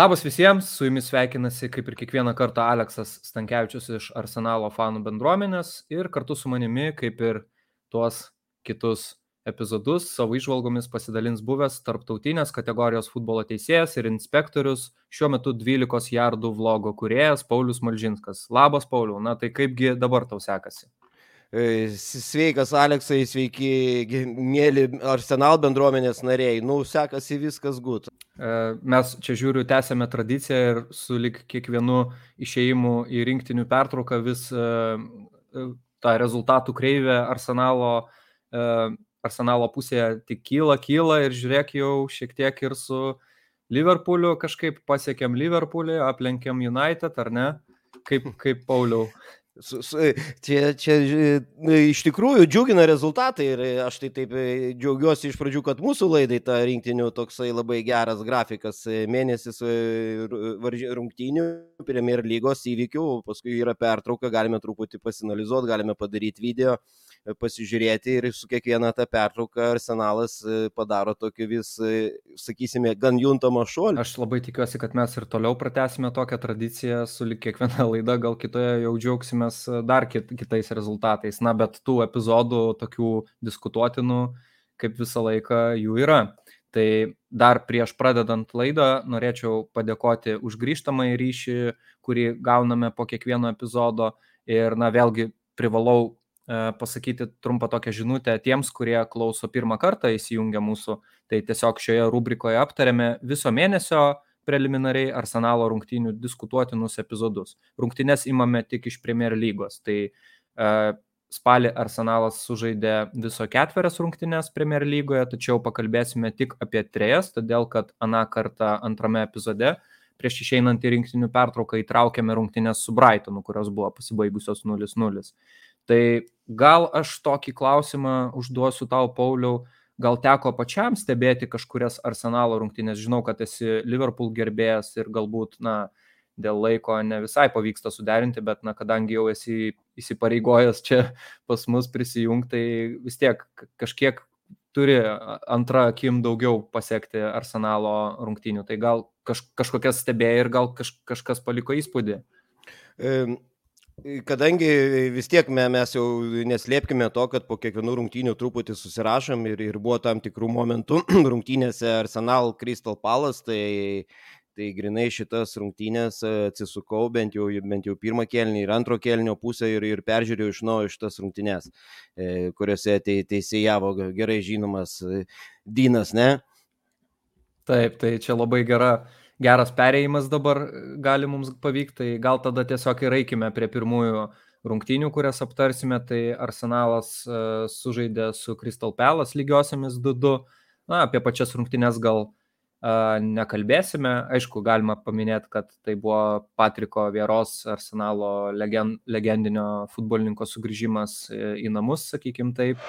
Labas visiems, su jumis sveikinasi kaip ir kiekvieną kartą Aleksas Stankievičius iš Arsenalo fanų bendruomenės ir kartu su manimi, kaip ir tuos kitus epizodus, savo išvalgomis pasidalins buvęs tarptautinės kategorijos futbolo teisėjas ir inspektorius, šiuo metu 12 jardų vlogo kuriejas Paulius Malžinskas. Labas Pauliu, na tai kaipgi dabar tau sekasi? E, sveikas, Aleksai, sveiki, mėly Arsenal bendruomenės nariai. Nu, sekasi viskas gut. E, mes čia žiūriu, tęsėme tradiciją ir su lik kiekvienu išėjimu į rinktinių pertrauką vis e, tą rezultatų kreivę Arsenalo, Arsenalo pusėje tik kyla, kyla ir žiūrėk jau šiek tiek ir su Liverpooliu kažkaip pasiekėm Liverpoolį, aplenkėm United, ar ne? Kaip, kaip Pauliau? Su, su, čia, čia nu, iš tikrųjų džiugina rezultatai ir aš tai taip e, džiaugiuosi iš pradžių, kad mūsų laidai ta rinktinių toksai labai geras grafikas, e, mėnesis e, rungtynių, Premier lygos įvykių, paskui yra pertrauka, galime truputį pasinalizuoti, galime padaryti video pasižiūrėti ir su kiekviena ta pertrauka arsenalas e, padaro tokį vis, e, sakysime, gan juntamą šuolį. Aš labai tikiuosi, kad mes ir toliau pratęsime tokią tradiciją, su lik kiekviena laida, gal kitoje jau džiaugsimės e, dar kit, kitais rezultatais. Na, bet tų epizodų tokių diskutuotinų, kaip visą laiką jų yra. Tai dar prieš pradedant laidą norėčiau padėkoti už grįžtamą į ryšį, kurį gauname po kiekvieno epizodo. Ir, na, vėlgi privalau E, pasakyti trumpą tokią žinutę tiems, kurie klauso pirmą kartą įsijungia mūsų. Tai tiesiog šioje rubrikoje aptarėme viso mėnesio preliminariai Arsenalo rungtynių diskutuotinus epizodus. Rungtynės imame tik iš Premier lygos. Tai uh, spalį Arsenalas sužaidė viso ketverias rungtynės Premier lygoje, tačiau pakalbėsime tik apie trejas, todėl kad aną kartą antrame epizode prieš išeinant į rinktinių pertrauką įtraukėme rungtynės su Brightonu, kurios buvo pasibaigusios 0-0. Tai gal aš tokį klausimą užduosiu tau, Pauliau, gal teko pačiam stebėti kažkurias arsenalo rungtynės, žinau, kad esi Liverpool gerbėjas ir galbūt, na, dėl laiko ne visai pavyksta suderinti, bet, na, kadangi jau esi įsipareigojęs čia pas mus prisijungti, tai vis tiek kažkiek turi antrą akim daugiau pasiekti arsenalo rungtynių. Tai gal kaž, kažkokias stebėjai ir gal kaž, kažkas paliko įspūdį. Kadangi vis tiek mes jau neslėpkime to, kad po kiekvienų rungtynių truputį susirašom ir, ir buvo tam tikrų momentų rungtynėse Arsenal Crystal Palace, tai, tai grinai šitas rungtynės atsisukau bent jau, bent jau pirmą kelnį ir antro kelnio pusę ir, ir peržiūrėjau iš naujo šitas rungtynės, e, kuriuose te, teisėjavo gerai žinomas e, Dynas, ne? Taip, tai čia labai gera geras perėjimas dabar e, gali mums pavykti, tai gal tada tiesiog ir eikime prie pirmųjų rungtynių, kurias aptarsime. Tai Arsenalas uh, sužaidė su Crystal Palace lygiosiamis 2-2. Na, apie pačias rungtynės gal uh, nekalbėsime. Aišku, galima paminėti, kad tai buvo Patriko Vieros Arsenalo legend, legendinio futbolininko sugrįžimas į namus, sakykim taip.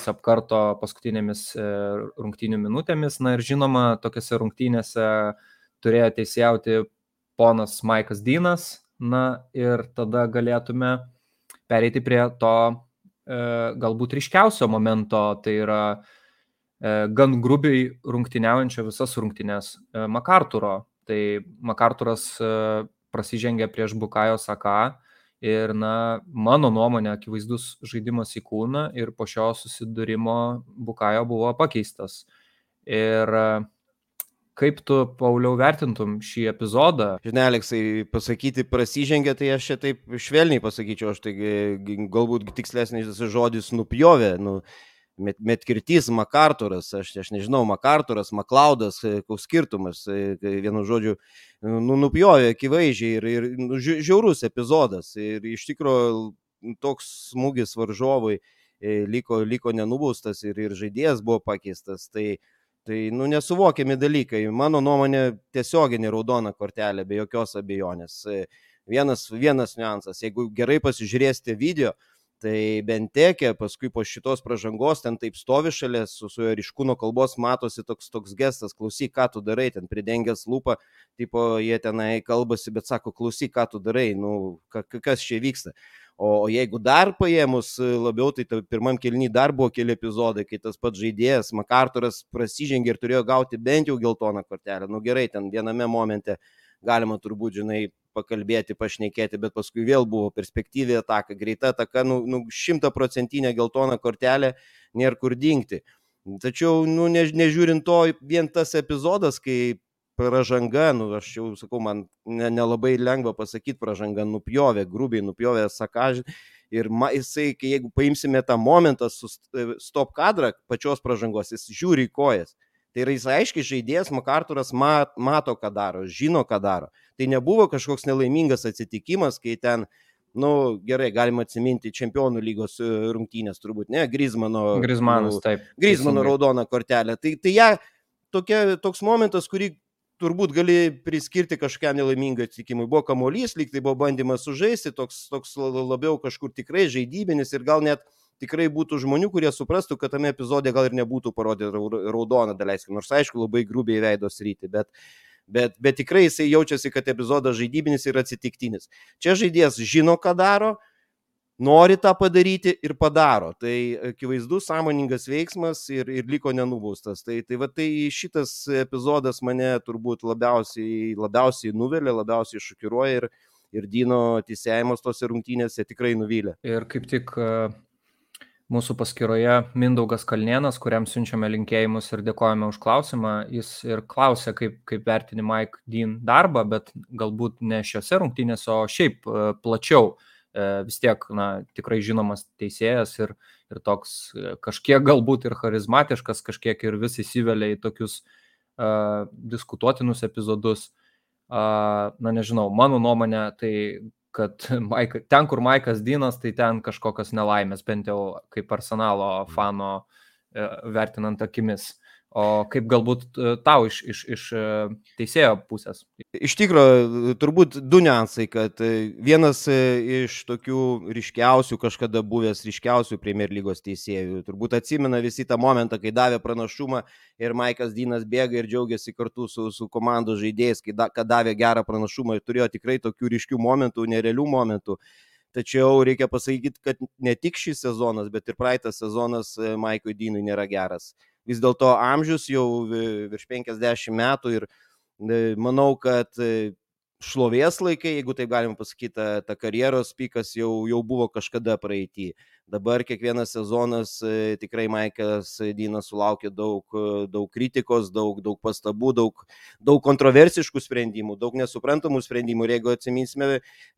Jis apkarto paskutinėmis e, rungtynių minutėmis. Na ir žinoma, tokiuose rungtynėse turėjo teisėjauti ponas Maikas Dynas. Na ir tada galėtume pereiti prie to e, galbūt ryškiausio momento, tai yra e, gan grubiai rungtyniaujančio visas rungtynės Makarturo. Tai Makarturas prasižengė prieš Bukajo Saka Ir, na, mano nuomonė, akivaizdus žaidimas į kūną ir po šio susidūrimo Bukajo buvo pakeistas. Ir kaip tu, Pauliau, vertintum šį epizodą? Žinai, Aleksai, pasakyti prasižengė, tai aš čia taip švelniai pasakyčiau, aš tai galbūt tikslesnis žodis nupjovė. Nu, Met, Metkirtys, Makarturas, aš, aš nežinau, Makarturas, Maklaudas, e, koks skirtumas, e, vienu žodžiu, nu, nupjovė akivaizdžiai ir, ir nu, žiaurus epizodas. Ir iš tikrųjų toks smūgis varžovui e, liko, liko nenubaustas ir, ir žaidėjas buvo pakeistas. Tai, tai nu, nesuvokiami dalykai. Mano nuomonė, tiesioginė raudona kortelė, be jokios abejonės. Vienas, vienas niuansas, jeigu gerai pasižiūrėsite video, Tai Bentekė paskui po šitos pažangos ten taip stovi šalia, su, su jo ryškūno kalbos matosi toks, toks gestas, klausyk, ką tu darai, ten pridengęs lūpą, tipo jie tenai kalbasi, bet sako, klausyk, ką tu darai, nu, kas čia vyksta. O jeigu dar paėmus labiau, tai pirmam kelnyje dar buvo keli epizodai, kai tas pats žaidėjas Makarturas prasižengė ir turėjo gauti bent jau geltoną kortelę. Nu gerai, ten viename momente galima turbūt, žinai, pakalbėti, pašnekėti, bet paskui vėl buvo perspektyvė ataka, greita ataka, nu, nu šimtaprocentinė geltona kortelė, nėra kur dingti. Tačiau, nu, ne, nežiūrint to, vien tas epizodas, kai pražanga, nu, aš jau sakau, man nelabai ne lengva pasakyti, pražanga nupjovė, grubiai nupjovė sakažį. Ir ma, jisai, kai jeigu paimsime tą momentą su stop kadrą pačios pražangos, jis žiūri į kojas. Tai yra jis aiškiai žaidėjas, Makarturas mat, mato, ką daro, žino, ką daro. Tai nebuvo kažkoks nelaimingas atsitikimas, kai ten, na nu, gerai, galima atsiminti čempionų lygos e, rungtynės, turbūt, ne, Grizmano. Grizmanas, nu, taip. Grizmano raudona kortelė. Tai, tai ja, tokia, toks momentas, kurį turbūt gali priskirti kažkokiam nelaimingam atsitikimui. Buvo kamuolys, lyg tai buvo bandymas sužaisti, toks, toks labiau kažkur tikrai žaidybinis ir gal net tikrai būtų žmonių, kurie suprastų, kad tame epizode gal ir nebūtų parodyta raudona daleiskim, nors aišku labai grubiai veidos ryti, bet, bet, bet tikrai jisai jaučiasi, kad epizodas žaidybinis ir atsitiktinis. Čia žaidėjas žino, ką daro, nori tą padaryti ir padaro. Tai akivaizdus sąmoningas veiksmas ir, ir liko nenubaustas. Tai, tai, va, tai šitas epizodas mane turbūt labiausiai, labiausiai nuvelė, labiausiai šokiruoja ir, ir Dino teisėjimas tose rungtynėse tikrai nuvylė. Ir kaip tik mūsų paskyroje Mindaugas Kalnienas, kuriam siunčiame linkėjimus ir dėkojame už klausimą. Jis ir klausė, kaip, kaip vertini Mike Dean darbą, bet galbūt ne šiose rungtynėse, o šiaip e, plačiau. E, vis tiek, na, tikrai žinomas teisėjas ir, ir toks e, kažkiek galbūt ir charizmatiškas, kažkiek ir vis įsivelia į tokius uh, diskutuotinus epizodus. Uh, na, nežinau, mano nuomonė, tai kad Maik, ten, kur Maikas Dynas, tai ten kažkokios nelaimės, bent jau kaip arsenalo fano e, vertinant akimis. O kaip galbūt e, tau iš, iš, iš e, teisėjo pusės? Iš tikrųjų, turbūt du niuansai, kad e, vienas iš tokių ryškiausių, kažkada buvęs ryškiausių Premier lygos teisėjų, turbūt atsimena visi tą momentą, kai davė pranašumą ir Maikas Dynas bėga ir džiaugiasi kartu su, su komandos žaidėjais, kai da, davė gerą pranašumą ir turėjo tikrai tokių ryškių momentų, nerealių momentų. Tačiau reikia pasakyti, kad ne tik šis sezonas, bet ir praeitas sezonas Maikui Dynui nėra geras vis dėlto amžius jau virš 50 metų ir e, manau, kad e, šlovės laikai, jeigu taip galima pasakyti, ta, ta karjeros pikas jau, jau buvo kažkada praeitį. Dabar kiekvienas sezonas e, tikrai Maikas Dynas sulaukia daug, e, daug kritikos, daug, daug pastabų, daug, daug kontroversiškų sprendimų, daug nesuprantamų sprendimų. Ir jeigu atsiminsime,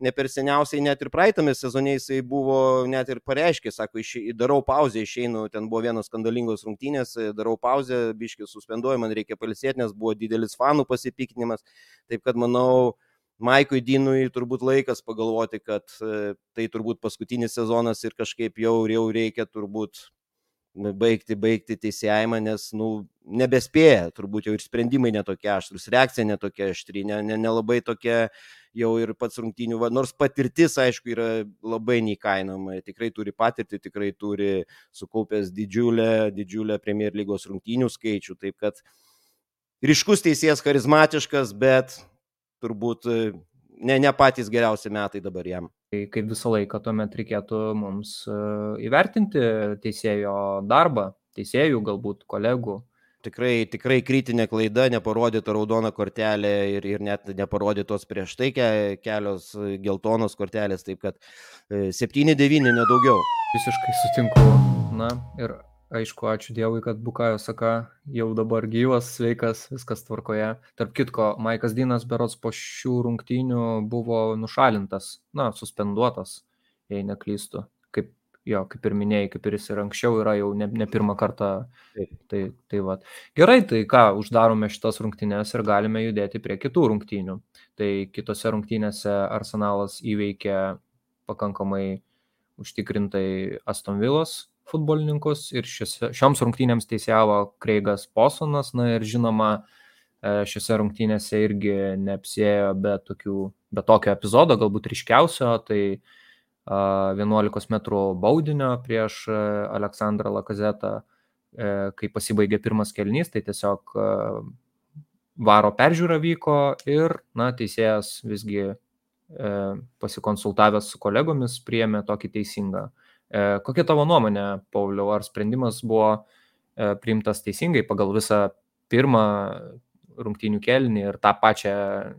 ne per seniausiai net ir praeitame sezone jisai buvo net ir pareiškė, sako, iš, darau pauzę, išeinu, ten buvo vienos skandalingos rungtynės, darau pauzę, biški suspenduoju, man reikia palisėti, nes buvo didelis fanų pasipiktinimas. Taip kad manau, Maikui Dinui turbūt laikas pagalvoti, kad e, tai turbūt paskutinis sezonas ir kažkaip jau, jau reikia turbūt baigti, baigti teisėjimą, nes, nu, nebespėja, turbūt jau ir sprendimai netokie aštrus, reakcija netokia aštri, nelabai ne, ne, tokia jau ir pats rungtynių, va, nors patirtis, aišku, yra labai neįkainoma, tikrai turi patirtį, tikrai turi sukaupęs didžiulę, didžiulę Premier lygos rungtynių skaičių, taip kad ryškus teisėjas, charizmatiškas, bet turbūt e, ne, ne patys geriausi metai dabar jam. Tai kaip visą laiką tuomet reikėtų mums e, įvertinti teisėjo darbą, teisėjų galbūt kolegų. Tikrai, tikrai kritinė klaida, neparodyta raudona kortelė ir, ir net neparodytos prieš tai ke, kelios geltonos kortelės, taip kad 7-9 e, nedaugiau. Visiškai sutinku. Na ir aišku, ačiū Dievui, kad Bukajo Saka jau dabar gyvas, sveikas, viskas tvarkoje. Tarp kitko, Maikas Dinas berots po šių rungtynių buvo nušalintas, na, suspenduotas, jei neklystu. Kaip, jo, kaip ir minėjai, kaip ir jis ir anksčiau yra jau ne, ne pirmą kartą. Tai, tai va. Gerai, tai ką, uždarome šitas rungtynės ir galime judėti prie kitų rungtynių. Tai kitose rungtynėse Arsenalas įveikė pakankamai užtikrintai Aston Villas futbolininkus ir šiose, šioms rungtynėms teisėjavo Kreigas Posonas, na ir žinoma, e, šiose rungtynėse irgi neapsėjo be, tokių, be tokio epizodo, galbūt ryškiausio, tai 11 m baudinio prieš Aleksandrą Lakazetą, kai pasibaigė pirmas kelnys, tai tiesiog varo peržiūra vyko ir, na, teisėjas visgi pasikonsultavęs su kolegomis priėmė tokį teisingą. Kokia tavo nuomonė, Pauliau, ar sprendimas buvo priimtas teisingai pagal visą pirmą rungtynių kelnį ir tą pačią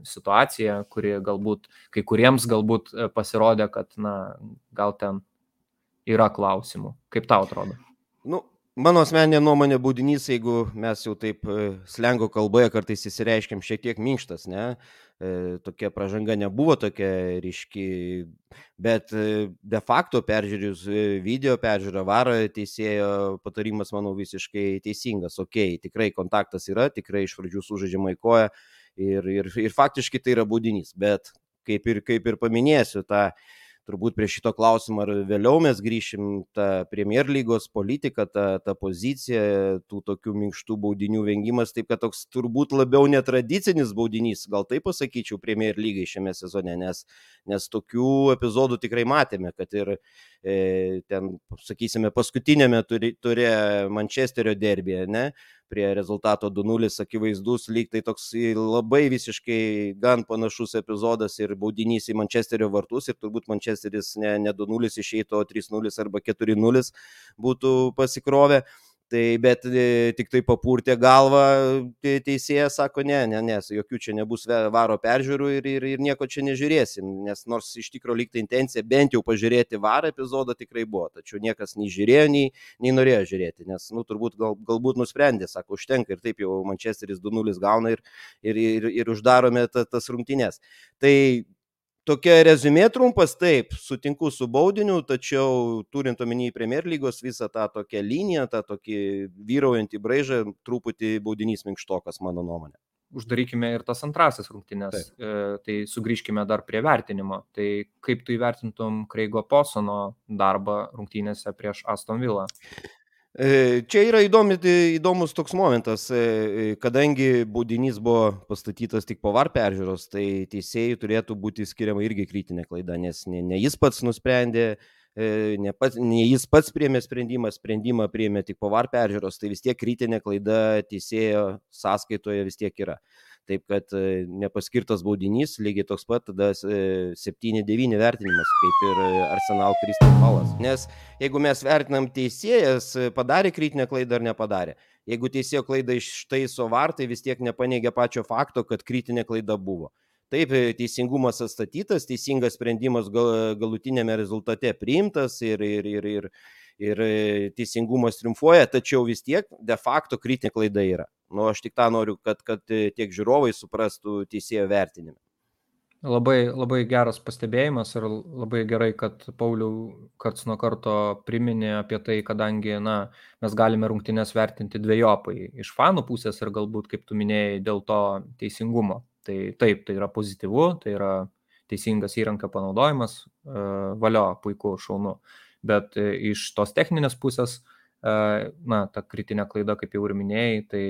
situaciją, kuri galbūt kai kuriems galbūt e, pasirodė, kad, na, gal ten yra klausimų. Kaip tau atrodo? Nu, Mano asmeninė nuomonė būdinys, jeigu mes jau taip e, slengo kalboje kartais įsireiškiam šiek tiek minkštas, ne, e, tokia pažanga nebuvo tokia ryški, bet e, de facto peržiūrėjus video peržiūrą varą teisėjo patarimas, manau, visiškai teisingas. Ok, tikrai kontaktas yra, tikrai iš pradžių sužaidžiama į koją ir, ir, ir faktiškai tai yra būdinys, bet kaip ir, kaip ir paminėsiu, tą ta turbūt prie šito klausimo ar vėliau mes grįšim, ta Premier lygos politika, ta, ta pozicija, tų tokių minkštų baudinių vengimas, taip kad toks turbūt labiau netradicinis baudinys, gal taip pasakyčiau, Premier lygai šiame sezone, nes, nes tokių epizodų tikrai matėme, kad ir e, ten, sakysime, paskutinėme turė Mančesterio derbėje, ne, prie rezultato 2-0 akivaizdus, lyg tai toks labai visiškai gan panašus epizodas ir baudinys į Mančesterio vartus ir turbūt Mančesteris ne, ne 2-0 išeitų, o 3-0 arba 4-0 būtų pasikrovę. Tai bet e, tik tai papurtė galvą teisėjas, sako, ne, ne, nes jokių čia nebus varo peržiūrų ir, ir, ir nieko čia nežiūrėsim, nes nors iš tikrųjų lygtai intencija bent jau pažiūrėti varą epizodą tikrai buvo, tačiau niekas nei žiūrėjo, nei, nei norėjo žiūrėti, nes, nu, turbūt gal, galbūt nusprendė, sako, užtenka ir taip jau Manchesteris 2-0 gauna ir, ir, ir, ir uždarome ta, tas rungtynes. Tai Tokia rezumė trumpas, taip, sutinku su baudiniu, tačiau turint omeny Premier lygos visą tą tokią liniją, tą tokį vyraujantį braižą, truputį baudinys minkštokas, mano nuomonė. Uždarykime ir tas antrasis rungtynės, taip. e, tai sugrįžkime dar prie vertinimo. Tai kaip tu įvertintum Kreigo Posono darbą rungtynėse prieš Aston Villa? E, čia yra įdomi, įdomus toks momentas, e, e, kadangi baudinys buvo pastatytas tik po var peržiūros, tai teisėjai turėtų būti skiriama irgi kritinė klaida, nes ne, ne jis pats nusprendė, ne, pats, ne jis pats priemė sprendimą, sprendimą priemė tik po var peržiūros, tai vis tiek kritinė klaida teisėjo sąskaitoje vis tiek yra. Taip kad e, nepaskirtas baudinys, lygiai toks pat tada 7-9 e, vertinimas, kaip ir e, Arsenal Crystal Palace. Nes jeigu mes vertinam teisėjas, padarė kritinę klaidą ar nepadarė. Jeigu teisėjo klaidą ištaiso vartai, vis tiek nepaneigia pačio fakto, kad kritinė klaida buvo. Taip, teisingumas atstatytas, teisingas sprendimas gal, galutinėme rezultate priimtas ir, ir, ir, ir, ir teisingumas triumfuoja, tačiau vis tiek de facto kritinė klaida yra. Nu, aš tik tą noriu, kad, kad e, tiek žiūrovai suprastų teisėjo vertinimą. Labai, labai geras pastebėjimas ir labai gerai, kad Pauliau karts nuo karto priminė apie tai, kadangi na, mes galime rungtynės vertinti dviejopai iš fanų pusės ir galbūt, kaip tu minėjai, dėl to teisingumo. Tai taip, tai yra pozityvu, tai yra teisingas įrankio panaudojimas, e, valio, puiku, šaunu. Bet e, iš tos techninės pusės, na, ta kritinė klaida, kaip jau ir minėjai, tai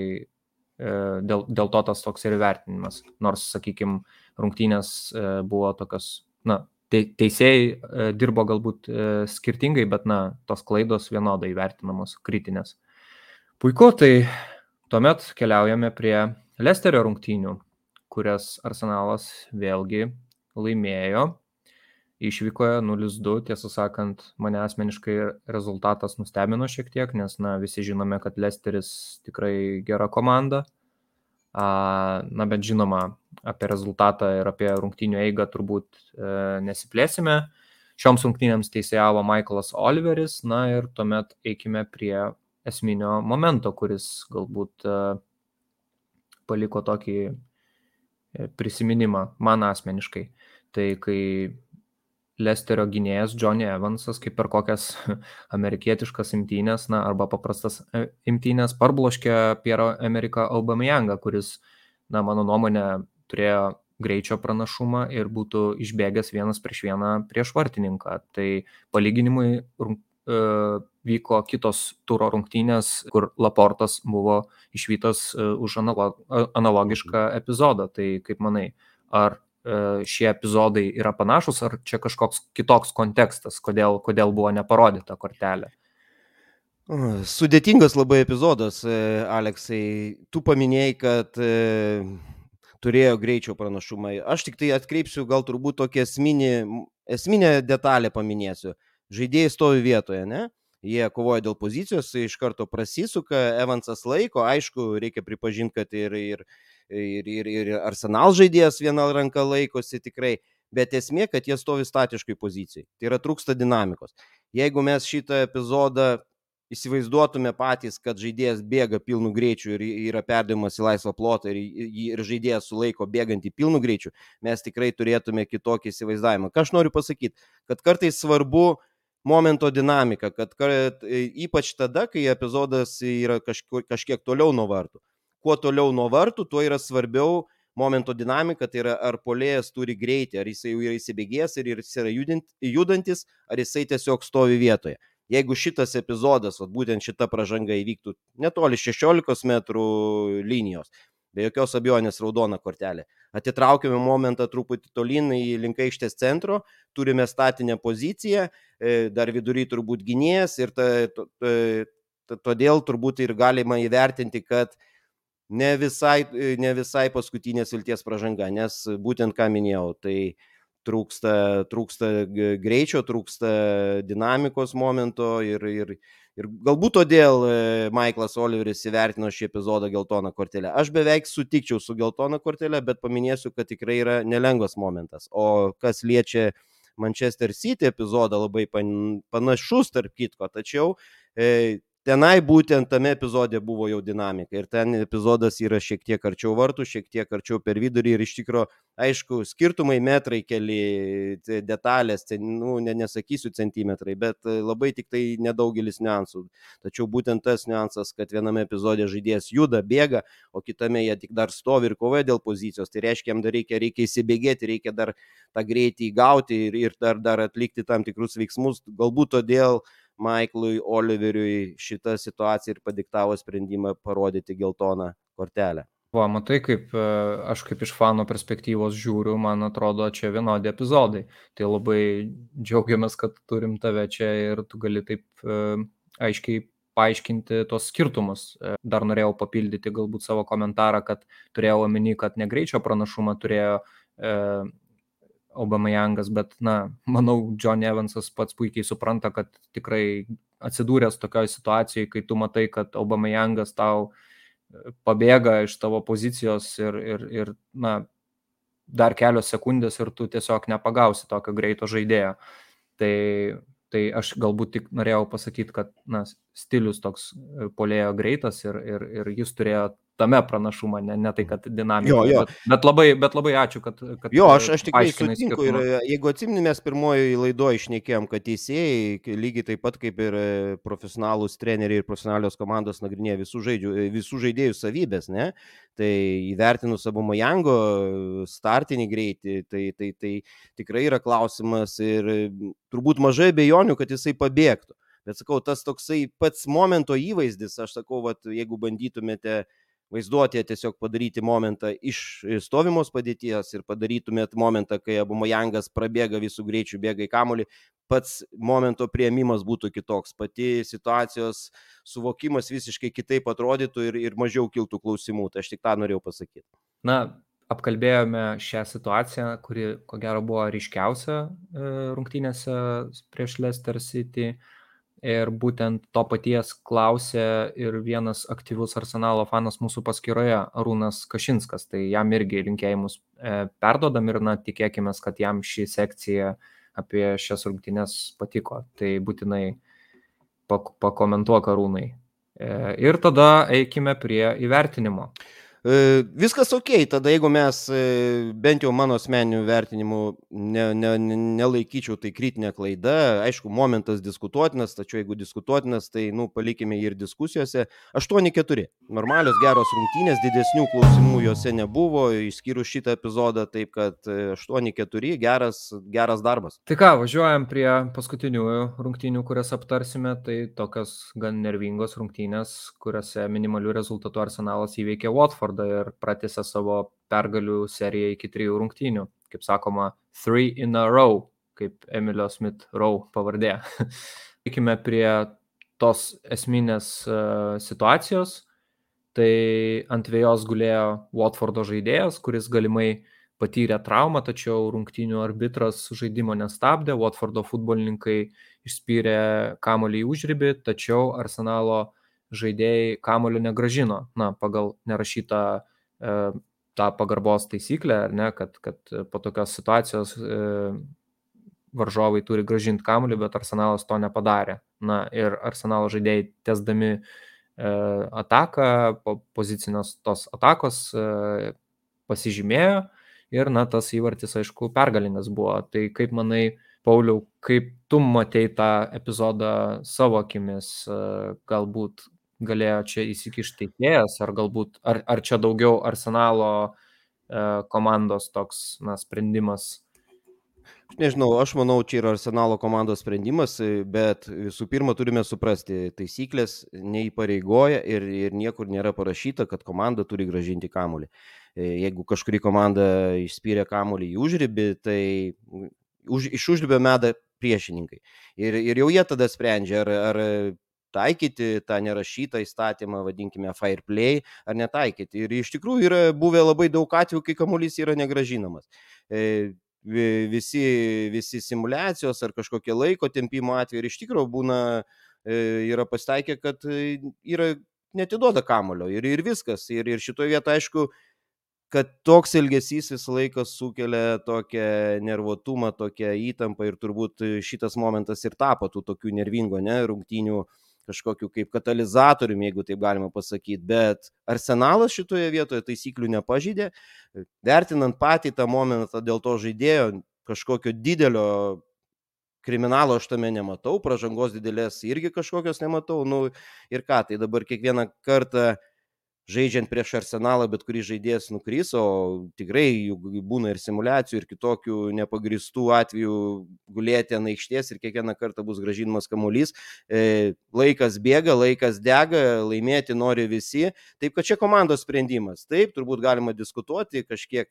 dėl, dėl to tas toks ir vertinimas. Nors, sakykime, rungtynės e, buvo tokios, na, teisėjai e, dirbo galbūt skirtingai, bet, na, tos klaidos vienodai vertinamos, kritinės. Puiku, tai tuomet keliaujame prie Lesterio rungtynių, kurias Arsenalas vėlgi laimėjo. Išvykoje 0-2, tiesą sakant, mane asmeniškai rezultatas nustebino šiek tiek, nes, na, visi žinome, kad Lesteris tikrai gera komanda. Na, bet žinoma, apie rezultatą ir apie rungtynių eigą turbūt e, nesiplėsime. Šioms rungtynėms teisėjavo Michaelas Oliveris, na ir tuomet eikime prie esminio momento, kuris galbūt e, paliko tokį e, prisiminimą man asmeniškai. Tai kai Lesterio gynėjas Johnny Evansas, kaip per kokias amerikietiškas imtynės, na, arba paprastas e, imtynės, parbloškė Piero Ameriką Aubameyangą, kuris, na, mano nuomonė, turėjo greičio pranašumą ir būtų išbėgęs vienas prieš vieną prieš vartininką. Tai palyginimui e, vyko kitos turo rungtynės, kur Laportas buvo išvytas e, už analogišką epizodą. Tai kaip manai, ar šie epizodai yra panašus, ar čia kažkoks kitoks kontekstas, kodėl, kodėl buvo neparodyta kortelė? Sudėtingas labai epizodas, e, Aleksai. Tu paminėjai, kad e, turėjo greičio pranašumą. Aš tik tai atkreipsiu gal turbūt tokią esminį, esminę detalę paminėsiu. Žaidėjai stovi vietoje, ne? Jie kovoja dėl pozicijos, iš karto prasisuka, Evansas laiko, aišku, reikia pripažinti, kad ir, ir, ir, ir, ir Arsenal žaidėjas vieną ranką laikosi tikrai, bet esmė, kad jie stovi statiškai pozicijai. Tai yra trūksta dinamikos. Jeigu mes šitą epizodą įsivaizduotume patys, kad žaidėjas bėga pilnu greičiu ir yra perdavimas į laisvą plotą ir, ir žaidėjas sulaiko bėgant į pilnu greičiu, mes tikrai turėtume kitokį įsivaizdavimą. Ką aš noriu pasakyti, kad kartais svarbu momento dinamika, kad, kad ypač tada, kai epizodas yra kažkur, kažkiek toliau nuo vartų. Kuo toliau nuo vartų, tuo yra svarbiau momento dinamika, tai yra ar polėjas turi greitį, ar jisai jau yra įsibėgėjęs ir jis yra judantis, ar jisai tiesiog stovi vietoje jeigu šitas epizodas, o būtent šita pažanga įvyktų netoli 16 metrų linijos, be jokios abejonės raudona kortelė. Atitraukime momentą truputį tolyn į linkaištės centro, turime statinę poziciją, e, dar vidury turbūt gynėjas ir ta, ta, ta, todėl turbūt ir galima įvertinti, kad ne visai, ne visai paskutinės vilties pažanga, nes būtent ką minėjau, tai trūksta, trūksta greičio, trūksta dinamikos momento ir, ir, ir galbūt todėl e, Michaelas Oliveris įvertino šį epizodą geltoną kortelę. Aš beveik sutikčiau su geltona kortelė, bet paminėsiu, kad tikrai yra nelengvas momentas. O kas liečia Manchester City epizodą, labai panašus tarp kitko, tačiau e, tenai būtent tame epizode buvo jau dinamika ir ten epizodas yra šiek tiek arčiau vartų, šiek tiek arčiau per vidurį ir iš tikrųjų, aišku, skirtumai metrai keli, detalės, nu, ne, nesakysiu centimetrai, bet e, labai tik tai nedaugelis niuansų. Tačiau būtent tas niuansas, kad viename epizode žaidėjas juda, bėga, o kitame jie tik dar stovi ir kovoja dėl pozicijos, tai reiškia, jam dar reikia, reikia įsibėgėti, reikia dar tą greitį įgauti ir, ir dar, dar atlikti tam tikrus veiksmus. Galbūt todėl Maiklui Oliveriui šitą situaciją ir padiktavo sprendimą parodyti geltoną kortelę. Va, matai, kaip e, aš kaip iš fano perspektyvos žiūriu, man atrodo, čia vienodi epizodai. Tai labai džiaugiamės, kad turim tave čia ir tu gali taip e, aiškiai paaiškinti tos skirtumus. E, dar norėjau papildyti galbūt savo komentarą, kad turėjau omeny, kad negreičio pranašumą turėjo Obamayangas, bet, na, manau, John Evansas pats puikiai supranta, kad tikrai atsidūręs tokioje situacijoje, kai tu matai, kad Obamayangas tau e, pabėga iš tavo pozicijos ir, ir, ir na, dar kelios sekundės ir tu tiesiog nepagausi tokio greito žaidėjo. Tai, tai aš galbūt tik norėjau pasakyti, kad na, stilius toks e, polėjo greitas ir, ir, ir jis turėjo tame pranašumą, ne, ne tai, kad dinamika. Jo, jo. Bet, bet, labai, bet labai ačiū, kad... kad jo, aš, aš tikrai sutinku ir jeigu atsiminimės pirmoji laidoje išnekėjom, kad teisėjai lygiai taip pat kaip ir e, profesionalūs treneriai ir profesionalios komandos nagrinėja visų, žaidžių, e, visų žaidėjų savybės, ne? Tai įvertinus abu Majango startinį greitį, tai, tai, tai tikrai yra klausimas ir turbūt mažai bejonių, kad jisai pabėgtų. Bet sakau, tas toksai pats momento įvaizdis, aš sakau, vat, jeigu bandytumėte uh, vaizduotėje tiesiog padaryti momentą iš stovimos padėties ir padarytumėt momentą, kai abu Majangas prabėga visų greičių, bėga į kamolį, pats momento prieimimas būtų kitoks, pati situacijos suvokimas visiškai kitaip atrodytų ir, ir mažiau kiltų klausimų. Tai aš tik tą norėjau pasakyti. Na, apkalbėjome šią situaciją, kuri ko gero buvo ryškiausia e, rungtynėse prieš Leicester City ir būtent to paties klausė ir vienas aktyvus arsenalo fanas mūsų paskyroje, Arūnas Kašinskas, tai jam irgi linkėjimus e, perdodam ir na, tikėkime, kad jam ši sekcija apie šias rungtynės patiko, tai būtinai pakomentuok Arūnai. E, ir tada eikime prie įvertinimo. E, viskas ok, tada jeigu mes e, bent jau mano asmeniniu vertinimu ne, ne, nelaikyčiau tai kritinė klaida, aišku, momentas diskutuotinas, tačiau jeigu diskutuotinas, tai, nu, palikime jį ir diskusijose. 8-4. Normalios geros rungtynės, didesnių klausimų juose nebuvo, išskyrus šitą epizodą, taip kad 8-4 e, geras, geras darbas. Tai ką, važiuojam prie paskutinių rungtynių, kurias aptarsime, tai tokios gan nervingos rungtynės, kuriuose minimalių rezultatų arsenalas įveikė Watford rekordą ir pratęsė savo pergalių seriją iki trijų rungtynių. kaip sakoma, three in a row, kaip Emilio Smith Row pavardė. Eikime prie tos esminės uh, situacijos. Tai ant vėjos gulėjo Watfordo žaidėjas, kuris galimai patyrė traumą, tačiau rungtynių arbitras žaidimo nestabdė, Watfordo futbolininkai išspyrė kamolį į užribį, tačiau Arsenalo žaidėjai kamolio negražino, na, pagal nerašytą e, tą pagarbos taisyklę, ar ne, kad, kad po tokios situacijos e, varžovai turi gražinti kamuolį, bet Arsenalas to nepadarė. Na ir Arsenalo žaidėjai tesdami e, ataką, po pozicinės tos atakos e, pasižymėjo ir, na, tas įvartis, aišku, pergalingas buvo. Tai kaip manai, Pauliau, kaip tu matei tą epizodą savo akimis, e, galbūt galėjo čia įsikišti teisėjas, ar galbūt, ar, ar čia daugiau arsenalo e, komandos toks, na, sprendimas Nežinau, aš manau, čia yra Arsenalo komandos sprendimas, bet visų pirma turime suprasti, taisyklės neįpareigoja ir, ir niekur nėra parašyta, kad komanda turi gražinti kamulį. E, jeigu kažkuri komanda išspyrė kamulį į užribį, tai už, iš užribio meda priešininkai. Ir, ir jau jie tada sprendžia, ar, ar taikyti tą nerašytą įstatymą, vadinkime, fair play, ar netaikyti. Ir iš tikrųjų yra buvę labai daug atvejų, kai kamuolys yra negražinamas. E, visi, visi simulacijos ar kažkokie laiko tempimo atvejai ir iš tikrųjų būna, e, yra pasitaikę, kad e, yra netiduoda kamulio ir, ir viskas. Ir, ir šitoje vietoje, aišku, kad toks elgesys visą laiką sukelia tokią nervotumą, tokią įtampą ir turbūt šitas momentas ir tapo tų tokių nervingo, ne, rungtynių kažkokiu kaip katalizatoriumi, jeigu taip galima pasakyti, bet arsenalas šitoje vietoje taisyklių nepažydė, vertinant patį tą momentą dėl to žaidėjo, kažkokio didelio kriminalo aš tame nematau, pažangos didelės irgi kažkokios nematau, nu ir ką, tai dabar kiekvieną kartą žaidžiant prieš arsenalą bet kuris žaidėjas nukris, o tikrai būna ir simulacijų, ir kitokių nepagristų atvejų gulėti ant aikštės ir kiekvieną kartą bus gražinamas kamuolys. E, laikas bėga, laikas dega, laimėti nori visi. Taip, kad čia komandos sprendimas. Taip, turbūt galima diskutuoti kažkiek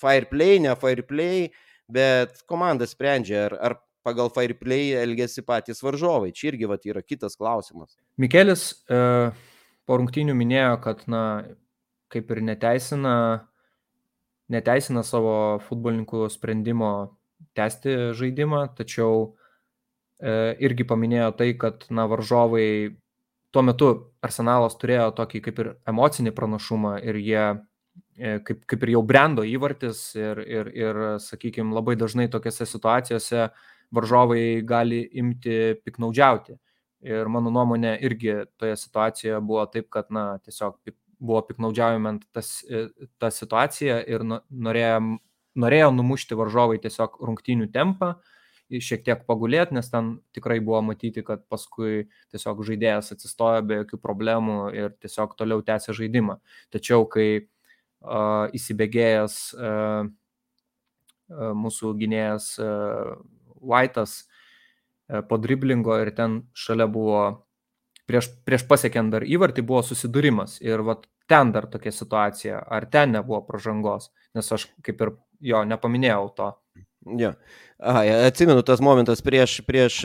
fire play, ne fire play, bet komanda sprendžia, ar, ar pagal fire play elgesi patys varžovai. Čia irgi vat, yra kitas klausimas. Mikelis, uh po rungtynių minėjo, kad, na, kaip ir neteisina, neteisina savo futbolininkų sprendimo tęsti žaidimą, tačiau e, irgi paminėjo tai, kad, na, varžovai tuo metu Arsenalas turėjo tokį kaip ir emocinį pranašumą ir jie e, kaip, kaip ir jau brendo įvartis ir, ir, ir sakykime, labai dažnai tokiose situacijose varžovai gali imti piknaudžiauti. Ir mano nuomonė irgi toje situacijoje buvo taip, kad, na, tiesiog buvo piknaudžiaujama tas, e, ta situacija ir norėjo, norėjo numušti varžovai tiesiog rungtynių tempą, šiek tiek pagulėti, nes ten tikrai buvo matyti, kad paskui tiesiog žaidėjas atsistojo be jokių problemų ir tiesiog toliau tęsė žaidimą. Tačiau, kai uh, įsibėgėjęs uh, uh, mūsų gynėjas uh, White'as E, po driblingo ir ten šalia buvo, prieš, prieš pasiekiant dar įvartį buvo susidūrimas ir vat ten dar tokia situacija, ar ten nebuvo pažangos, nes aš kaip ir jo nepaminėjau to. Ja. Aha, atsimenu tas momentas prieš, prieš,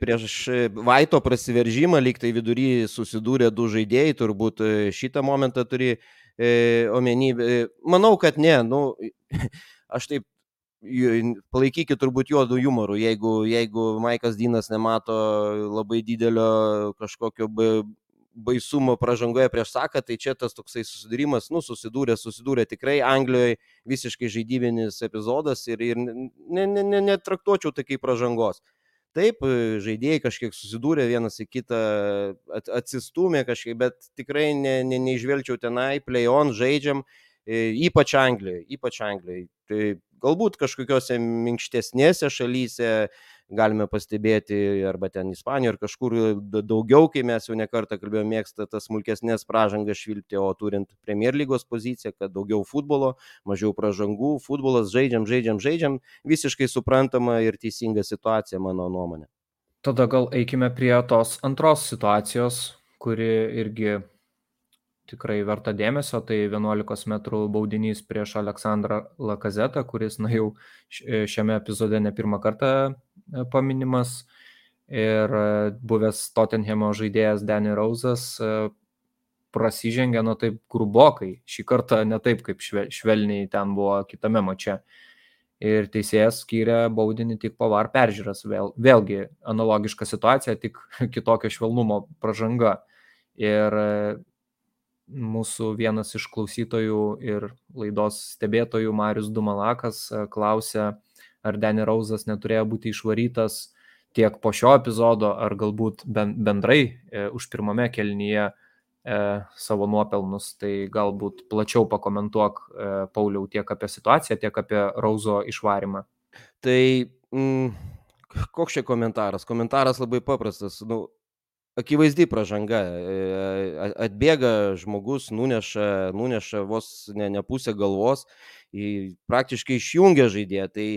prieš Vaito prasiveržimą, lyg tai vidury susidūrė du žaidėjai, turbūt šitą momentą turi e, omeny. Manau, kad ne, nu, aš taip palaikykit turbūt juodų humorų, jeigu, jeigu Maikas Dinas nemato labai didelio kažkokio baisumo pažangoje prieš Saką, tai čia tas toksai susidūrimas, nu, susidūrė, susidūrė tikrai Anglijoje visiškai žaidybinis epizodas ir, ir netraktuočiau ne, ne, ne tai kaip pažangos. Taip, žaidėjai kažkiek susidūrė vienas į kitą, atsistumė kažkiek, bet tikrai ne, ne, neižvelgčiau tenai, play on, žaidžiam, ypač Anglijoje, ypač Anglijoje. Tai Galbūt kažkokiose minkštesnėse šalyse galime pastebėti, arba ten Ispanijoje, ar kažkur daugiau, kai mes jau nekartą kalbėjome, mėgsta tas smulkesnės pražangas švilpti, o turint Premier lygos poziciją, kad daugiau futbolo, mažiau pražangų, futbolas žaidžiam, žaidžiam, žaidžiam, visiškai suprantama ir teisinga situacija, mano nuomonė. Tada gal eikime prie tos antros situacijos, kuri irgi tikrai verta dėmesio, tai 11 m baudinys prieš Aleksandrą Lakazetą, kuris, na jau šiame epizode ne pirmą kartą e, paminimas. Ir e, buvęs Tottenhamo žaidėjas Danny Rausas e, prasižengė, nu taip grubokai, šį kartą ne taip kaip švelniai ten buvo kitame mače. Ir teisėjas skyrė baudinį tik po var peržiūras. Vėl, vėlgi analogiška situacija, tik kitokio švelnumo pažanga. Ir mūsų vienas iš klausytojų ir laidos stebėtojų Marius Dumalakas e, klausė, ar Danny Rausas neturėjo būti išvarytas tiek po šio epizodo, ar galbūt bendrai e, už pirmame kelnyje e, savo nuopelnus. Tai galbūt plačiau pakomentuok, e, Pauliau, tiek apie situaciją, tiek apie Rauzo išvarimą. Tai mm, koks čia komentaras? Komentaras labai paprastas. Nu, akivaizdi pažanga. E, atbėga žmogus, nuneša, nuneša vos ne, ne pusę galvos, praktiškai išjungia žaidėją. Tai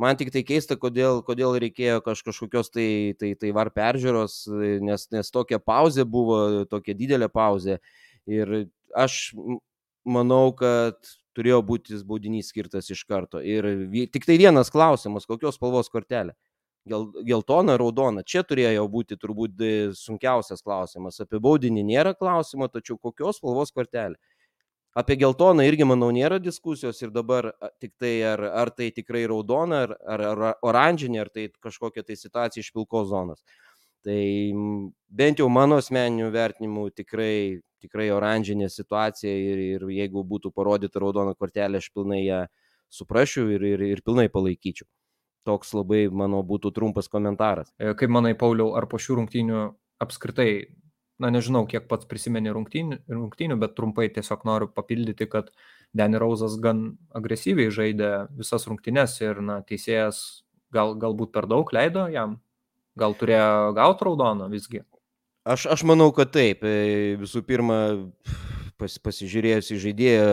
man tik tai keista, kodėl, kodėl reikėjo kaž, kažkokios tai, tai, tai var peržiūros, nes, nes tokia pauzė buvo, tokia didelė pauzė. Ir aš manau, kad turėjo būti baudinys skirtas iš karto. Ir tik tai vienas klausimas, kokios spalvos kortelė gel, geltona, raudona. Čia turėjo būti turbūt e, sunkiausias klausimas. Apie baudinį nėra klausimo, tačiau kokios spalvos kortelė. Apie geltoną irgi, manau, nėra diskusijos ir dabar tik tai, ar, ar tai tikrai raudona, ar, ar, ar oranžinė, ar tai kažkokia tai situacija iš pilkos zonos. Tai bent jau mano asmeniniu vertinimu tikrai, tikrai oranžinė situacija ir, ir jeigu būtų parodyta raudona kortelė, aš pilnai ją suprasčiau ir, ir, ir pilnai palaikyčiau. Toks labai, manau, būtų trumpas komentaras. E, kaip manai, Pauliau, ar po šių rungtynių apskritai, na nežinau, kiek pats prisimeni rungtynių, rungtynių bet trumpai tiesiog noriu papildyti, kad Danny Rausas gan agresyviai žaidė visas rungtynes ir, na, teisėjas gal, galbūt per daug leido jam, gal turėjo gauti raudoną visgi. Aš, aš manau, kad taip. E, visų pirma, pas, pasižiūrėjus į žaidėją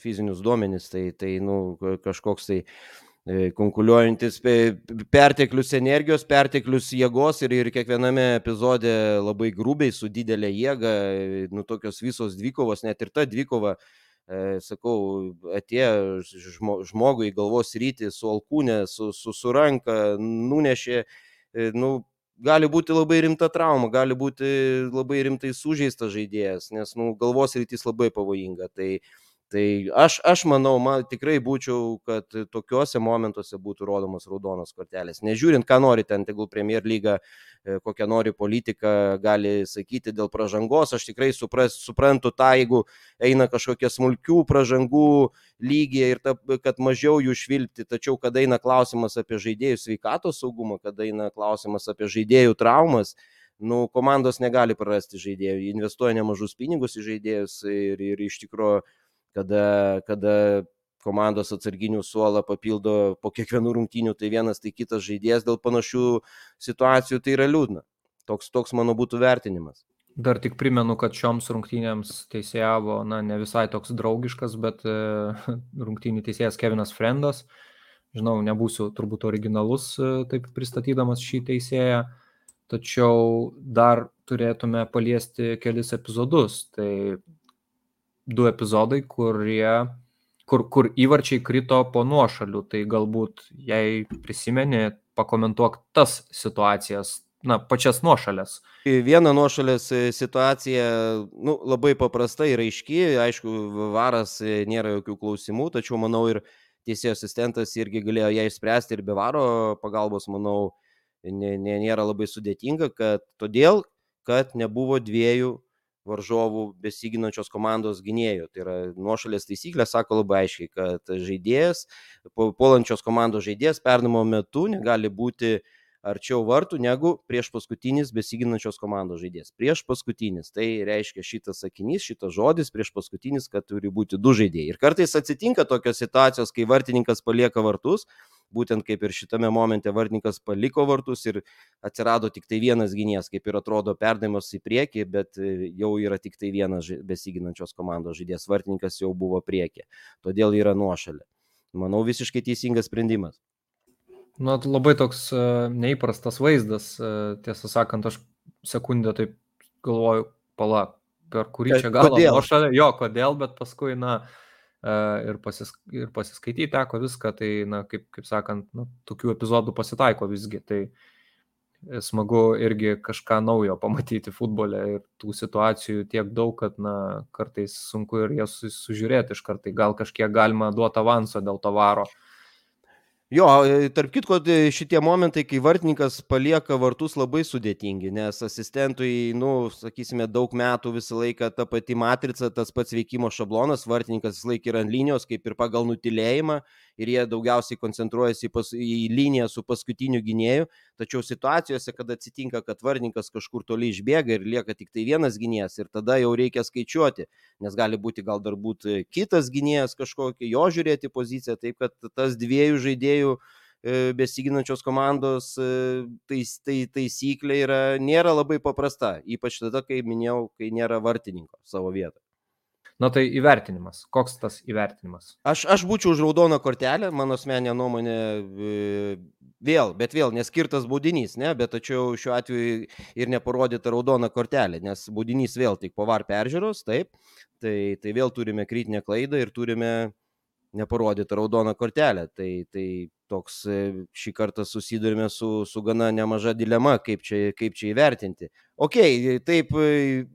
fizinius duomenis, tai, tai nu, kažkoks tai E, konkuliuojantis perteklius energijos, perteklius jėgos ir, ir kiekviename epizode labai grubiai, su didelė jėga, e, nu tokios visos dvikovos, net ir ta dvikova, e, sakau, atėjo žmogui į galvos rytį su alkūnė, su, su, su ranka, nunešė, e, nu, gali būti labai rimta trauma, gali būti labai rimtai sužeistas žaidėjas, nes nu, galvos rytis labai pavojinga. Tai, Tai aš, aš manau, man tikrai būčiau, kad tokiuose momentuose būtų rodomas raudonos kortelės. Nežiūrint, ką nori ten, tegul Premier lyga, e, kokią nori politiką gali sakyti dėl pažangos, aš tikrai supras, suprantu tą, jeigu eina kažkokie smulkių pažangų lygiai ir ta, kad mažiau jų švilpti, tačiau kada eina klausimas apie žaidėjų sveikatos saugumą, kada eina klausimas apie žaidėjų traumas, nu, komandos negali prarasti žaidėjų, investuoja nemažus pinigus į žaidėjus ir, ir iš tikrųjų kada, kada komandos atsarginių suolą papildo po kiekvienų rungtynių, tai vienas, tai kitas žaidėjas dėl panašių situacijų, tai yra liūdna. Toks, toks mano būtų vertinimas. Dar tik primenu, kad šioms rungtynėms teisėjavo, na, ne visai toks draugiškas, bet e, rungtynių teisėjas Kevinas Frendas. Žinau, nebūsiu turbūt originalus e, taip pristatydamas šį teisėją, tačiau dar turėtume paliesti kelis epizodus. Tai du epizodai, kurie, kur, kur įvarčiai krito po nuošalių. Tai galbūt, jei prisimeni, pakomentuok tas situacijas, na, pačias nuošalės. Viena nuošalės situacija nu, labai paprasta ir aiški, aišku, varas nėra jokių klausimų, tačiau manau ir teisėjo asistentas irgi galėjo ją išspręsti ir be varo pagalbos, manau, nėra labai sudėtinga, kad todėl, kad nebuvo dviejų varžovų besiginančios komandos gynėjų. Tai yra nuošalės taisyklė, sako labai aiškiai, kad žaidėjas, puolančios komandos žaidėjas pernamo metu negali būti arčiau vartų negu prieš paskutinis besiginančios komandos žaidėjas. Prieš paskutinis. Tai reiškia šitas sakinys, šitas žodis prieš paskutinis, kad turi būti du žaidėjai. Ir kartais atsitinka tokios situacijos, kai vartininkas palieka vartus, būtent kaip ir šitame momente vartininkas paliko vartus ir atsirado tik tai vienas gynėjas, kaip ir atrodo perdavimas į priekį, bet e, jau yra tik tai vienas besiginančios komandos žaidėjas, vartininkas jau buvo priekį, todėl yra nuošalė. Manau, visiškai teisingas sprendimas. Nu, labai toks uh, neįprastas vaizdas, uh, tiesą sakant, aš sekundę taip galvoju, pala, per kurį čia galą. O šalia jo, kodėl, bet paskui, na, ir, pasis, ir pasiskaityti teko viską, tai, na, kaip, kaip sakant, na, tokių epizodų pasitaiko visgi. Tai smagu irgi kažką naujo pamatyti futbole ir tų situacijų tiek daug, kad, na, kartais sunku ir jas sužiūrėti iš kartai. Gal kažkiek galima duoti avanso dėl to varo. Uh, Jo, e, tarp kitko, e, šitie momentai, kai vartininkas palieka vartus labai sudėtingi, nes asistentui, nu, sakysime, daug metų visą laiką ta pati matrica, tas pats veikimo šablonas, vartininkas visą laiką yra ant linijos, kaip ir pagal nutilėjimą, ir jie daugiausiai koncentruojasi į, pas, į liniją su paskutiniu gynėju, tačiau situacijose, kada atsitinka, kad vartininkas kažkur toli išbėga ir lieka tik tai vienas gynėjas, ir tada jau reikia skaičiuoti, nes gali būti gal dar būti kitas gynėjas kažkokį, jo žiūrėti poziciją, taip kad tas dviejų žaidėjų žaidėjų e, besiginančios komandos e, tais, tai, taisyklė yra, nėra labai paprasta, ypač tada, kai minėjau, kai nėra vartininko savo vietoje. Na tai įvertinimas. Koks tas įvertinimas? Aš, aš būčiau už raudoną kortelę, mano asmeninė nuomonė e, vėl, bet vėl neskirtas baudinys, ne, bet tačiau šiuo atveju ir neparodyta raudona kortelė, nes baudinys vėl tik po var peržiūros, taip, tai, tai vėl turime kritinę klaidą ir turime neparodyta raudona kortelė. Tai, tai toks e, šį kartą susidurime su, su gana nemaža dilema, kaip čia, kaip čia įvertinti. Ok, taip, e,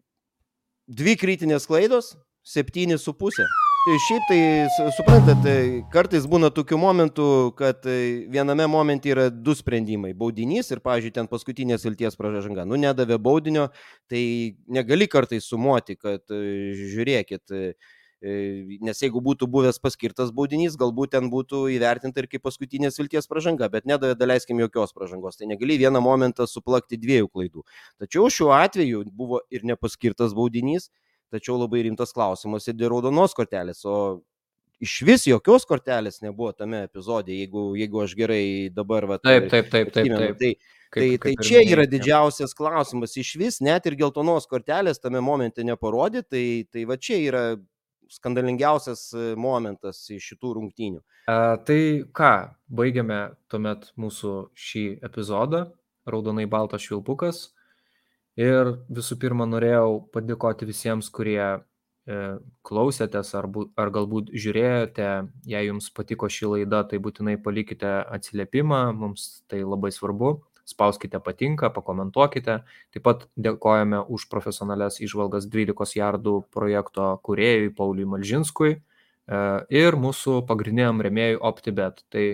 dvi kritinės klaidos, septyni su pusė. Šiaip tai, suprantat, e, kartais būna tokių momentų, kad viename momente yra du sprendimai - baudinys ir, pažiūrėjau, ten paskutinės vilties pražanga. Nu, nedavė baudinio, tai negali kartais sumuoti, kad žiūrėkit, E, nes jeigu būtų buvęs paskirtas baudinys, galbūt ten būtų įvertinta ir kaip paskutinės vilties pažanga, bet nedavė, daleiskim, jokios pažangos. Tai negali vieną momentą suplakti dviejų klaidų. Tačiau šiuo atveju buvo ir nepaskirtas baudinys, tačiau labai rimtas klausimas ir dėl raudonos kortelės, o iš vis jokios kortelės nebuvo tame epizode, jeigu, jeigu aš gerai dabar... Va, taip, taip, taip, taip. taip. Tai, Kaip, tai, kaip tai čia yra didžiausias klausimas. Iš vis net ir geltonos kortelės tame momente neparodė, tai, tai va čia yra skandalingiausias e, momentas iš šitų rungtynių. A, tai ką, baigiame tuomet mūsų šį epizodą, raudonai baltas švilpukas. Ir visų pirma, norėjau padėkoti visiems, kurie e, klausėtės ar, bu, ar galbūt žiūrėjote. Jei jums patiko ši laida, tai būtinai palikite atsiliepimą, mums tai labai svarbu spauskite patinka, pakomentuokite. Taip pat dėkojame už profesionalias išvalgas 12 jardų projekto kuriejui Pauliui Malžinskui e, ir mūsų pagrindiniam remėjui OptiBet. Tai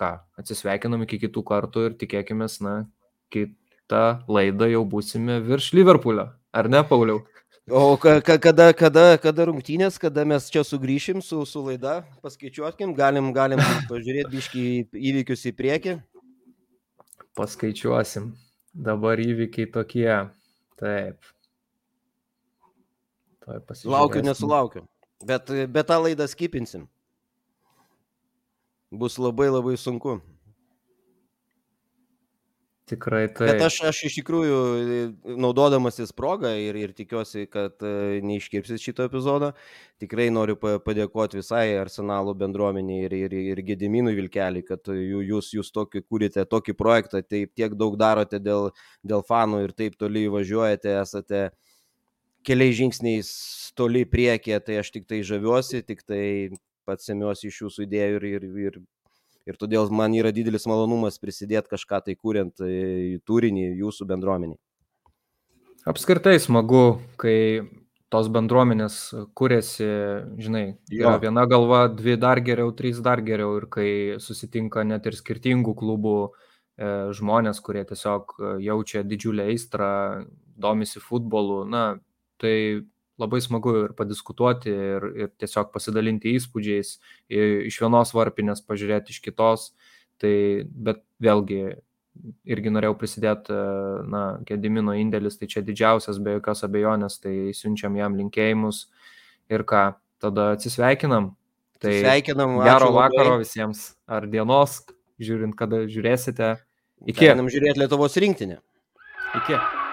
ką, atsisveikinam iki kitų kartų ir tikėkime, na, kitą laidą jau būsime virš Liverpoolio. Ar ne, Pauliau? O ka, ka, kada, kada, kada rungtynės, kada mes čia sugrįšim su, su laida, paskaičiuokim, galim, galim pažiūrėti biškai įvykius į priekį. Paskaičiuosim. Dabar įvykiai tokie. Taip. Laukiu, nesulaukiu. Bet, bet tą laidą skipinsim. Bus labai labai sunku. Tikrai taip. Bet aš, aš iš tikrųjų, naudodamasis progą ir, ir tikiuosi, kad e, neiškirpsit šito epizodo, tikrai noriu padėkoti visai arsenalo bendruomeniai ir, ir, ir Gediminui Vilkeliui, kad jūs, jūs tokį kūrite, tokį projektą, taip tiek daug darote dėl, dėl fanų ir taip toli važiuojate, esate keliais žingsniais toli priekį, tai aš tik tai žaviuosi, tik tai pats semiuosi iš jūsų idėjų ir, ir, ir ir todėl man yra didelis malonumas prisidėti kažką tai kuriant e, turinį jūsų bendruomeniai. Apskritai smagu, kai tos bendruomenės kuriasi, žinai, yra viena galva, dvi dar geriau, trys dar geriau ir kai susitinka net ir skirtingų klubų e, žmonės, kurie tiesiog e, jaučia didžiulę aistrą, domisi futbolu, na, tai labai smagu ir padiskutuoti ir, ir tiesiog pasidalinti įspūdžiais iš vienos varpinės, pažiūrėti iš kitos. Tai, bet vėlgi, irgi norėjau prisidėti, na, Gedimino indėlis, tai čia didžiausias be jokios abejonės, tai siunčiam jam linkėjimus ir ką, tada atsisveikinam. Tai sveikinam, gero vakaro labai. visiems, ar dienos, žiūrint, kada žiūrėsite. Iki. Einam žiūrėti Lietuvos rinktinę. Iki.